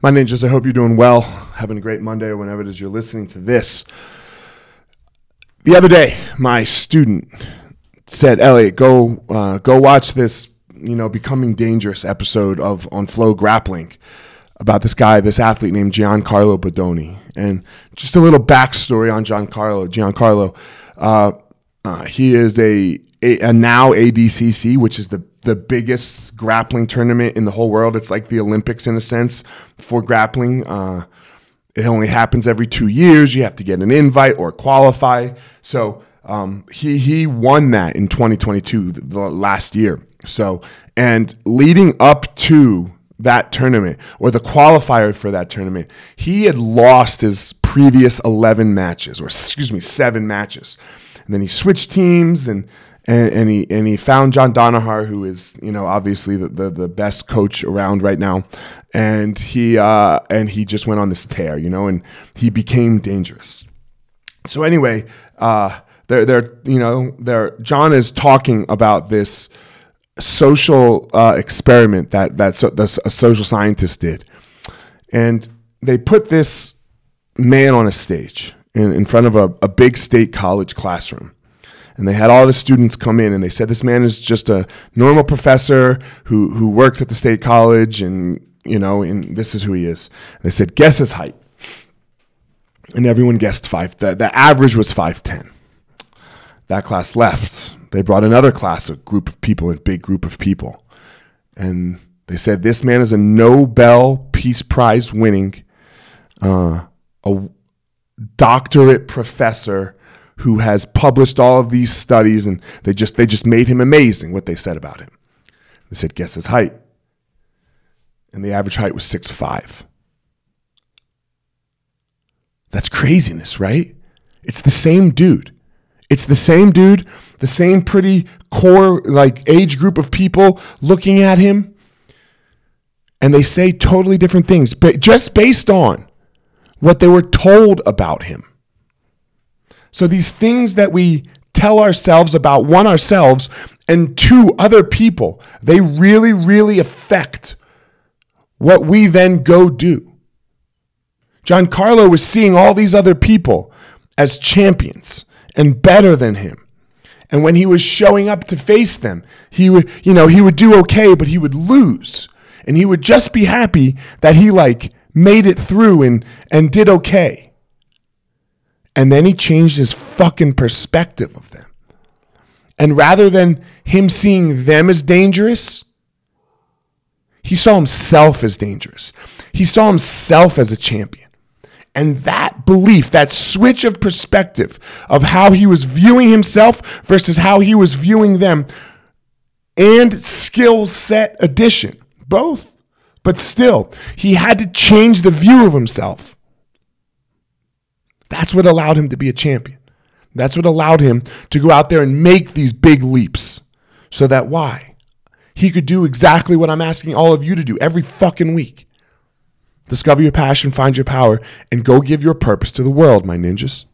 My ninjas, I hope you're doing well, having a great Monday or whenever it is you're listening to this. The other day, my student said, "Elliot, go uh, go watch this, you know, becoming dangerous episode of on FloGrappling about this guy, this athlete named Giancarlo Bodoni." And just a little backstory on Giancarlo. Giancarlo, uh, uh, he is a, a, a now ADCC, which is the the biggest grappling tournament in the whole world. It's like the Olympics in a sense for grappling. Uh, it only happens every two years. You have to get an invite or qualify. So um, he he won that in 2022, the, the last year. So and leading up to that tournament or the qualifier for that tournament, he had lost his previous 11 matches, or excuse me, seven matches. And then he switched teams and and, and, he and he found John Danaher, who is you know obviously the, the, the best coach around right now, and he uh, and he just went on this tear, you know, and he became dangerous. So anyway, uh, they're they're you know they're John is talking about this social uh, experiment that that so, a social scientist did, and they put this man on a stage in, in front of a, a big state college classroom. And they had all the students come in and they said this man is just a normal professor who who works at the state college and you know and this is who he is. And they said guess his height. And everyone guessed five the, the average was 510 that class left. They brought another class a group of people a big group of people. And they said this man is a nobel peace prize winning uh, a doctorate professor who has published all of these studies and they just they just made him amazing what they said about him. They said guess his height. And the average height was six five. That's craziness, right? It's the same dude. It's the same dude, the same pretty core like age group of people looking at him and they say totally different things but just based on what they were told about him. So these things that we tell ourselves about one ourselves and two other people, they really, really affect what we then go do. Giancarlo was seeing all these other people as champions and better than him. And when he was showing up to face them, he would, you know, he would do okay, but he would lose. And he would just be happy that he like made it through and and did okay. And then he changed his fucking perspective of them. And rather than him seeing them as dangerous, he saw himself as dangerous. He saw himself as a champion. And that belief, that switch of perspective of how he was viewing himself versus how he was viewing them, and skill set addition, both. But still, he had to change the view of himself. That's what allowed him to be a champion. That's what allowed him to go out there and make these big leaps. So that why? He could do exactly what I'm asking all of you to do every fucking week. Discover your passion, find your power, and go give your purpose to the world, my ninjas.